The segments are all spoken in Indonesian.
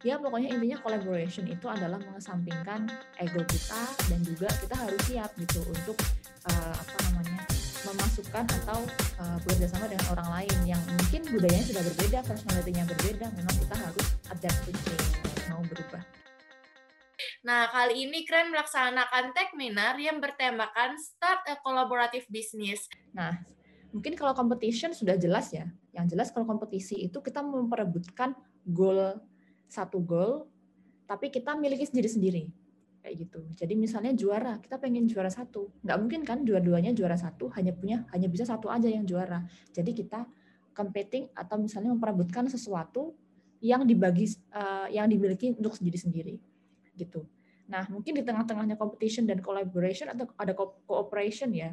ya pokoknya intinya collaboration itu adalah mengesampingkan ego kita dan juga kita harus siap gitu untuk uh, apa namanya memasukkan atau uh, bekerja sama dengan orang lain yang mungkin budayanya sudah berbeda, personalitinya berbeda, memang kita harus adapt to change, mau berubah. Nah, kali ini keren melaksanakan Techminar yang bertemakan Start a Collaborative Business. Nah, mungkin kalau competition sudah jelas ya. Yang jelas kalau kompetisi itu kita memperebutkan goal satu goal, tapi kita miliki sendiri-sendiri kayak gitu. Jadi misalnya juara, kita pengen juara satu, nggak mungkin kan dua-duanya juara satu, hanya punya hanya bisa satu aja yang juara. Jadi kita competing atau misalnya memperebutkan sesuatu yang dibagi uh, yang dimiliki untuk sendiri-sendiri gitu. Nah, mungkin di tengah-tengahnya competition dan collaboration atau ada cooperation ya.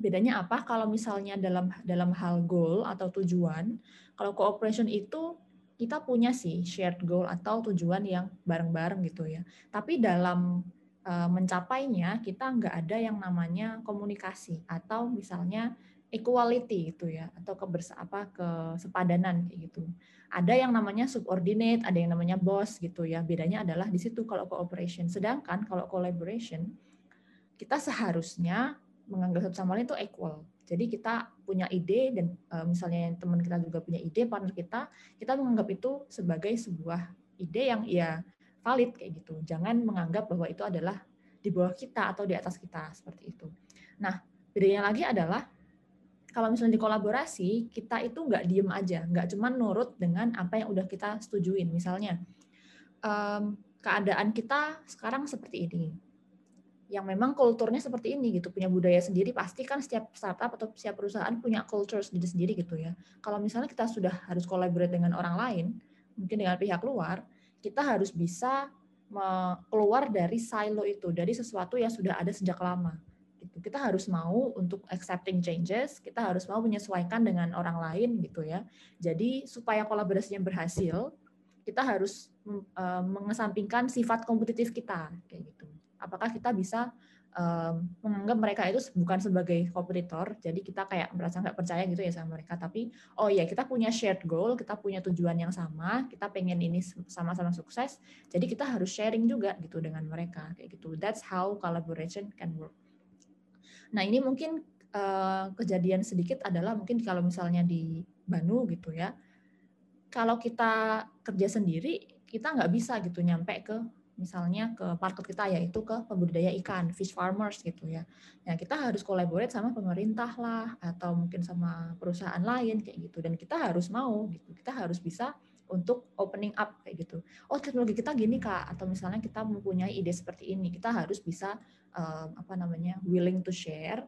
Bedanya apa kalau misalnya dalam dalam hal goal atau tujuan, kalau cooperation itu kita punya sih shared goal atau tujuan yang bareng-bareng gitu ya. Tapi dalam uh, mencapainya kita nggak ada yang namanya komunikasi atau misalnya equality gitu ya atau kebersa apa kesepadanan kayak gitu. Ada yang namanya subordinate, ada yang namanya boss gitu ya. Bedanya adalah di situ kalau cooperation. Sedangkan kalau collaboration kita seharusnya menganggap satu sama lain itu equal. Jadi kita punya ide dan uh, misalnya teman kita juga punya ide, partner kita, kita menganggap itu sebagai sebuah ide yang ya valid kayak gitu. Jangan menganggap bahwa itu adalah di bawah kita atau di atas kita seperti itu. Nah, bedanya lagi adalah kalau misalnya di kolaborasi, kita itu nggak diem aja, nggak cuma nurut dengan apa yang udah kita setujuin. Misalnya, um, keadaan kita sekarang seperti ini yang memang kulturnya seperti ini gitu punya budaya sendiri pasti kan setiap startup atau setiap perusahaan punya culture sendiri sendiri gitu ya. Kalau misalnya kita sudah harus collaborate dengan orang lain mungkin dengan pihak luar kita harus bisa keluar dari silo itu dari sesuatu yang sudah ada sejak lama gitu. Kita harus mau untuk accepting changes kita harus mau menyesuaikan dengan orang lain gitu ya. Jadi supaya kolaborasinya berhasil kita harus eh, mengesampingkan sifat kompetitif kita kayak gitu apakah kita bisa um, menganggap mereka itu bukan sebagai kompetitor, jadi kita kayak merasa nggak percaya gitu ya sama mereka. Tapi oh ya kita punya shared goal, kita punya tujuan yang sama, kita pengen ini sama-sama sukses, jadi kita harus sharing juga gitu dengan mereka kayak gitu. That's how collaboration can work. Nah ini mungkin uh, kejadian sedikit adalah mungkin kalau misalnya di Banu gitu ya, kalau kita kerja sendiri kita nggak bisa gitu nyampe ke misalnya ke market kita yaitu ke pembudidaya ikan, fish farmers gitu ya. Nah, kita harus collaborate sama pemerintah lah atau mungkin sama perusahaan lain kayak gitu dan kita harus mau gitu. Kita harus bisa untuk opening up kayak gitu. Oh, teknologi kita gini Kak atau misalnya kita mempunyai ide seperti ini, kita harus bisa um, apa namanya? willing to share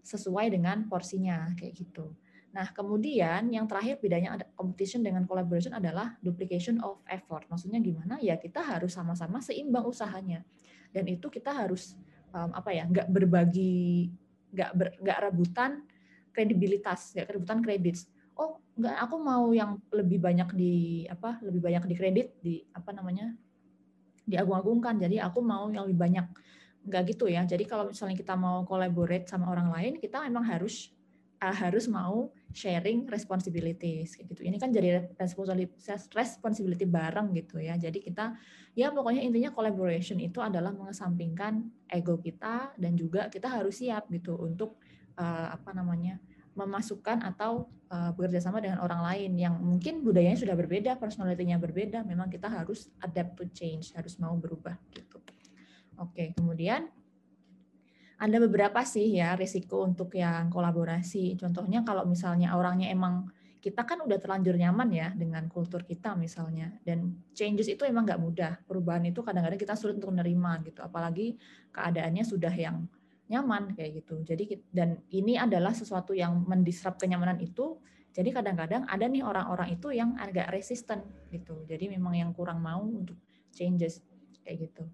sesuai dengan porsinya kayak gitu. Nah, kemudian yang terakhir bedanya ada competition dengan collaboration adalah duplication of effort. Maksudnya gimana? Ya kita harus sama-sama seimbang usahanya. Dan itu kita harus um, apa ya? nggak berbagi, nggak ber, nggak rebutan kredibilitas, nggak rebutan kredit. Oh, nggak aku mau yang lebih banyak di apa? Lebih banyak di kredit di apa namanya? diagung-agungkan. Jadi aku mau yang lebih banyak. Nggak gitu ya. Jadi kalau misalnya kita mau collaborate sama orang lain, kita memang harus uh, harus mau sharing responsibilities kayak gitu. Ini kan jadi responsibility bareng gitu ya. Jadi kita ya pokoknya intinya collaboration itu adalah mengesampingkan ego kita dan juga kita harus siap gitu untuk uh, apa namanya memasukkan atau uh, bekerja sama dengan orang lain yang mungkin budayanya sudah berbeda, personalitinya berbeda, memang kita harus adapt to change, harus mau berubah gitu. Oke, kemudian ada beberapa sih ya risiko untuk yang kolaborasi. Contohnya kalau misalnya orangnya emang kita kan udah terlanjur nyaman ya dengan kultur kita misalnya. Dan changes itu emang nggak mudah. Perubahan itu kadang-kadang kita sulit untuk menerima gitu. Apalagi keadaannya sudah yang nyaman kayak gitu. Jadi dan ini adalah sesuatu yang mendisrupt kenyamanan itu. Jadi kadang-kadang ada nih orang-orang itu yang agak resisten gitu. Jadi memang yang kurang mau untuk changes kayak gitu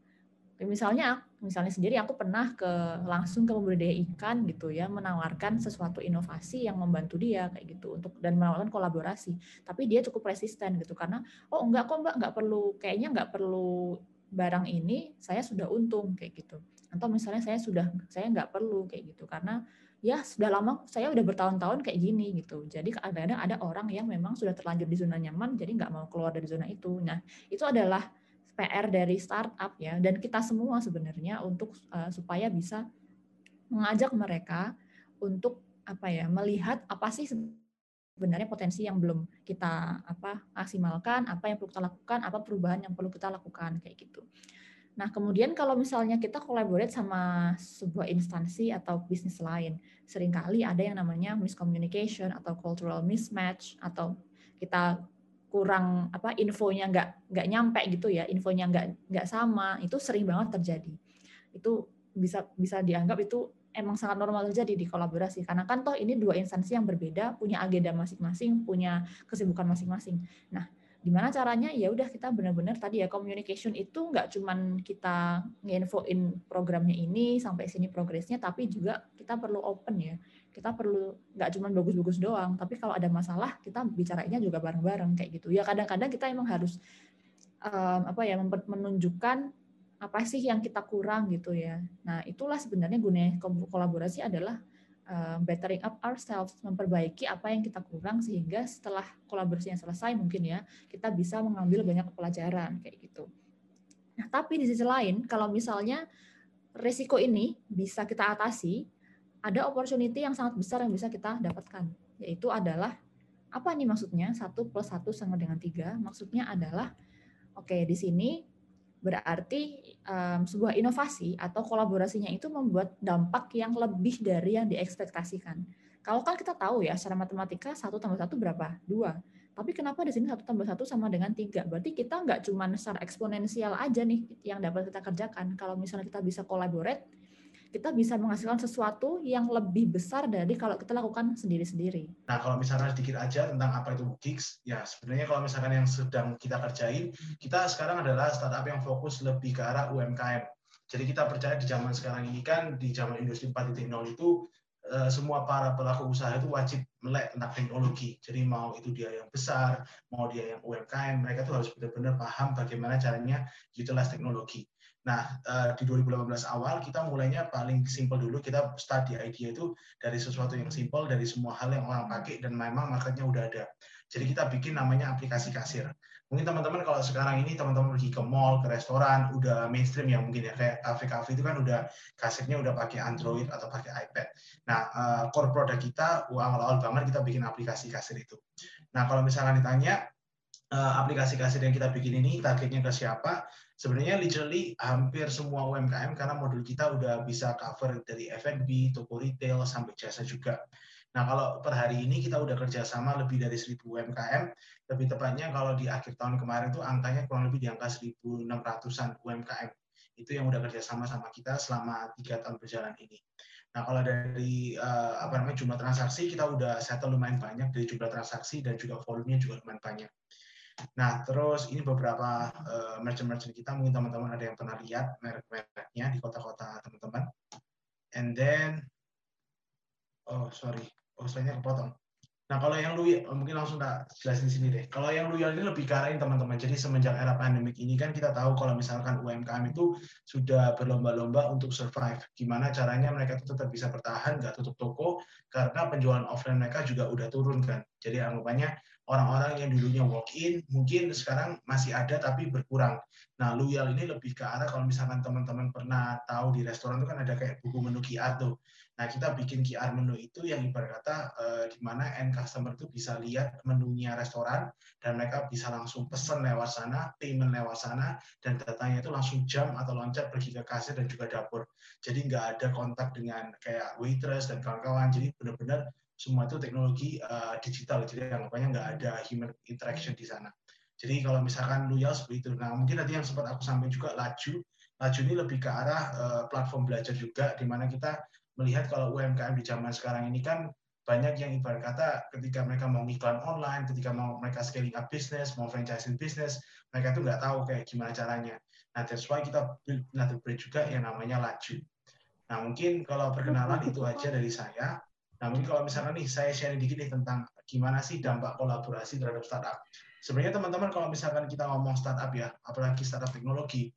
misalnya misalnya sendiri aku pernah ke langsung ke pembudidaya ikan gitu ya menawarkan sesuatu inovasi yang membantu dia kayak gitu untuk dan menawarkan kolaborasi tapi dia cukup resisten gitu karena oh enggak kok mbak nggak perlu kayaknya nggak perlu barang ini saya sudah untung kayak gitu atau misalnya saya sudah saya nggak perlu kayak gitu karena ya sudah lama saya udah bertahun-tahun kayak gini gitu. Jadi kadang-kadang ada orang yang memang sudah terlanjur di zona nyaman jadi nggak mau keluar dari zona itu. Nah, itu adalah PR dari startup ya dan kita semua sebenarnya untuk uh, supaya bisa mengajak mereka untuk apa ya melihat apa sih sebenarnya potensi yang belum kita apa maksimalkan, apa yang perlu kita lakukan, apa perubahan yang perlu kita lakukan kayak gitu. Nah, kemudian kalau misalnya kita collaborate sama sebuah instansi atau bisnis lain, sering kali ada yang namanya miscommunication atau cultural mismatch atau kita kurang apa infonya nggak nggak nyampe gitu ya, infonya nggak nggak sama, itu sering banget terjadi. Itu bisa bisa dianggap itu emang sangat normal terjadi di kolaborasi karena kan toh ini dua instansi yang berbeda punya agenda masing-masing, punya kesibukan masing-masing. Nah, gimana caranya ya udah kita benar-benar tadi ya communication itu nggak cuman kita nginfoin programnya ini sampai sini progresnya tapi juga kita perlu open ya kita perlu nggak cuman bagus-bagus doang tapi kalau ada masalah kita bicaranya juga bareng-bareng kayak gitu ya kadang-kadang kita emang harus um, apa ya menunjukkan apa sih yang kita kurang gitu ya nah itulah sebenarnya gunanya kolaborasi adalah uh, bettering up ourselves, memperbaiki apa yang kita kurang sehingga setelah kolaborasinya selesai mungkin ya kita bisa mengambil banyak pelajaran kayak gitu. Nah, tapi di sisi lain kalau misalnya resiko ini bisa kita atasi, ada opportunity yang sangat besar yang bisa kita dapatkan, yaitu adalah apa nih maksudnya? Satu plus satu sama dengan tiga. Maksudnya adalah, oke okay, di sini Berarti um, sebuah inovasi atau kolaborasinya itu membuat dampak yang lebih dari yang diekspektasikan. Kalau kan kita tahu ya, secara matematika satu tambah satu berapa? Dua. Tapi kenapa di sini satu tambah satu sama dengan tiga? Berarti kita nggak cuma secara eksponensial aja nih yang dapat kita kerjakan. Kalau misalnya kita bisa collaborate, kita bisa menghasilkan sesuatu yang lebih besar dari kalau kita lakukan sendiri-sendiri. Nah, kalau misalnya sedikit aja tentang apa itu gigs, ya sebenarnya kalau misalkan yang sedang kita kerjain, kita sekarang adalah startup yang fokus lebih ke arah UMKM. Jadi kita percaya di zaman sekarang ini kan, di zaman industri 4.0 itu, semua para pelaku usaha itu wajib melek tentang teknologi. Jadi mau itu dia yang besar, mau dia yang UMKM, mereka tuh harus benar-benar paham bagaimana caranya utilize teknologi. Nah, eh, di 2018 awal kita mulainya paling simpel dulu, kita start di idea itu dari sesuatu yang simpel, dari semua hal yang orang pakai, dan memang marketnya udah ada. Jadi kita bikin namanya aplikasi kasir. Mungkin teman-teman kalau sekarang ini teman-teman pergi ke mall, ke restoran, udah mainstream ya mungkin ya, kayak kafe-kafe itu kan udah kasirnya udah pakai Android atau pakai iPad. Nah, eh, core product kita, awal-awal banget kita bikin aplikasi kasir itu. Nah, kalau misalnya ditanya, eh, aplikasi kasir yang kita bikin ini targetnya ke siapa? sebenarnya literally hampir semua UMKM karena modul kita udah bisa cover dari F&B, toko retail, sampai jasa juga. Nah, kalau per hari ini kita udah kerjasama lebih dari 1000 UMKM, lebih tepatnya kalau di akhir tahun kemarin itu angkanya kurang lebih di angka 1.600-an UMKM. Itu yang udah kerjasama sama kita selama tiga tahun berjalan ini. Nah, kalau dari uh, apa namanya jumlah transaksi kita udah settle lumayan banyak dari jumlah transaksi dan juga volumenya juga lumayan banyak. Nah, terus ini beberapa uh, merchant-merchant kita, mungkin teman-teman ada yang pernah lihat merek-mereknya di kota-kota teman-teman. And then, oh sorry, oh sayangnya kepotong. Nah, kalau yang lu mungkin langsung tak jelasin sini deh. Kalau yang loyal ini lebih ke teman-teman. Jadi semenjak era pandemik ini kan kita tahu kalau misalkan UMKM itu sudah berlomba-lomba untuk survive. Gimana caranya mereka itu tetap bisa bertahan, nggak tutup toko, karena penjualan offline mereka juga udah turun kan. Jadi anggapannya orang-orang yang dulunya walk in mungkin sekarang masih ada tapi berkurang. Nah, loyal ini lebih ke arah kalau misalkan teman-teman pernah tahu di restoran itu kan ada kayak buku menu QR tuh. Nah, kita bikin QR menu itu yang ibarat kata eh, di mana end customer itu bisa lihat menunya restoran dan mereka bisa langsung pesan lewat sana, payment lewat sana, dan datanya itu langsung jam atau loncat pergi ke kasir dan juga dapur. Jadi nggak ada kontak dengan kayak waitress dan kawan-kawan. Jadi benar-benar semua itu teknologi uh, digital, jadi anggapannya nggak ada human interaction di sana. Jadi kalau misalkan loyal seperti itu, nah mungkin nanti yang sempat aku sampaikan juga laju, laju ini lebih ke arah uh, platform belajar juga, di mana kita melihat kalau UMKM di zaman sekarang ini kan banyak yang ibarat kata ketika mereka mau iklan online, ketika mau mereka scaling up business, mau franchising business, mereka tuh nggak tahu kayak gimana caranya. Nah, that's why kita build another bridge juga yang namanya laju. Nah, mungkin kalau perkenalan itu aja dari saya. Nah, mungkin kalau misalnya nih saya sharing dikit nih tentang gimana sih dampak kolaborasi terhadap startup. Sebenarnya teman-teman kalau misalkan kita ngomong startup ya, apalagi startup teknologi,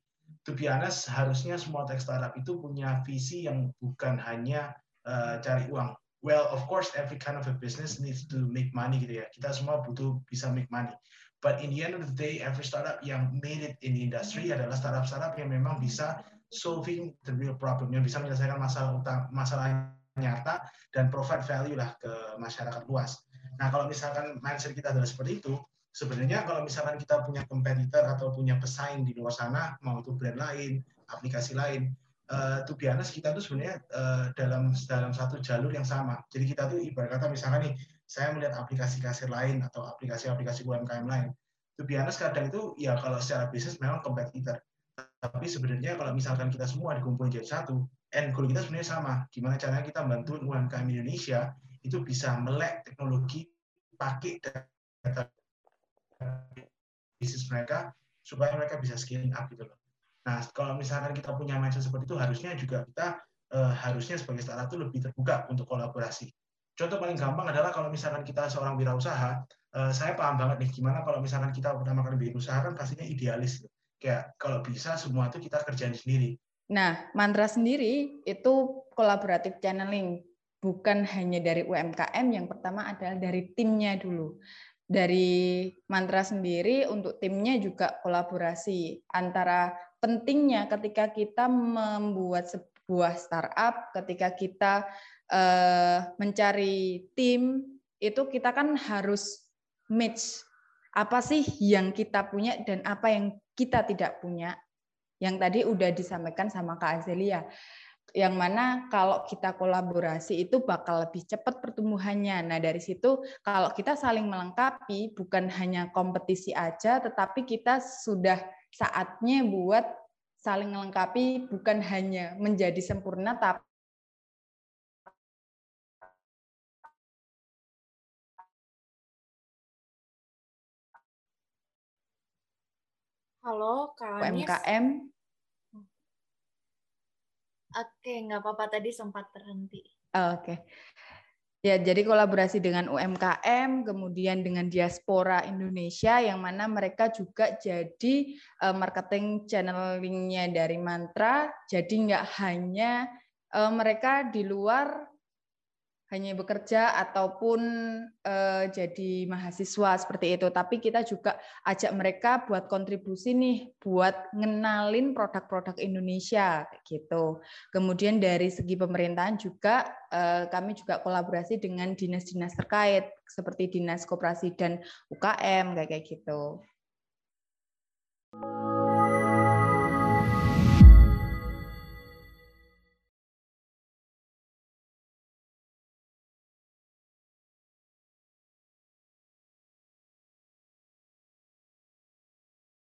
to be honest, harusnya semua tech startup itu punya visi yang bukan hanya uh, cari uang. Well, of course, every kind of a business needs to make money gitu ya. Kita semua butuh bisa make money. But in the end of the day, every startup yang made it in the industry adalah startup-startup yang memang bisa solving the real problem, yang bisa menyelesaikan masalah utang, masalah nyata dan provide value lah ke masyarakat luas. Nah, kalau misalkan mindset kita adalah seperti itu, sebenarnya kalau misalkan kita punya kompetitor atau punya pesaing di luar sana, mau itu brand lain, aplikasi lain, uh, to be honest, kita tuh sebenarnya uh, dalam dalam satu jalur yang sama. Jadi kita tuh ibarat kata misalkan nih, saya melihat aplikasi kasir lain atau aplikasi-aplikasi UMKM lain. To be honest, kadang itu ya kalau secara bisnis memang kompetitor. Tapi sebenarnya kalau misalkan kita semua dikumpulin jadi satu, end goal kita sebenarnya sama. Gimana caranya kita bantu UMKM Indonesia itu bisa melek teknologi pakai data bisnis mereka supaya mereka bisa scaling up gitu loh. Nah, kalau misalkan kita punya mindset seperti itu, harusnya juga kita uh, harusnya sebagai startup itu lebih terbuka untuk kolaborasi. Contoh paling gampang adalah kalau misalkan kita seorang wirausaha, uh, saya paham banget nih gimana kalau misalkan kita pertama kali bikin usaha kan pastinya idealis. Kayak kalau bisa semua itu kita kerjain sendiri. Nah, mantra sendiri itu kolaboratif channeling, bukan hanya dari UMKM. Yang pertama adalah dari timnya dulu. Dari mantra sendiri untuk timnya juga kolaborasi antara pentingnya ketika kita membuat sebuah startup, ketika kita uh, mencari tim itu kita kan harus match apa sih yang kita punya dan apa yang kita tidak punya. Yang tadi udah disampaikan sama Kak Azelia. Yang mana kalau kita kolaborasi itu bakal lebih cepat pertumbuhannya. Nah, dari situ kalau kita saling melengkapi bukan hanya kompetisi aja tetapi kita sudah saatnya buat saling melengkapi bukan hanya menjadi sempurna tapi Halo, Kak UMKM. Oke, nggak apa-apa tadi sempat terhenti. Oke. Ya, jadi kolaborasi dengan UMKM, kemudian dengan diaspora Indonesia, yang mana mereka juga jadi eh, marketing channelingnya dari Mantra. Jadi nggak hanya eh, mereka di luar hanya bekerja ataupun uh, jadi mahasiswa seperti itu. Tapi kita juga ajak mereka buat kontribusi nih, buat ngenalin produk-produk Indonesia gitu. Kemudian dari segi pemerintahan juga uh, kami juga kolaborasi dengan dinas-dinas terkait seperti dinas koperasi dan UKM kayak gitu.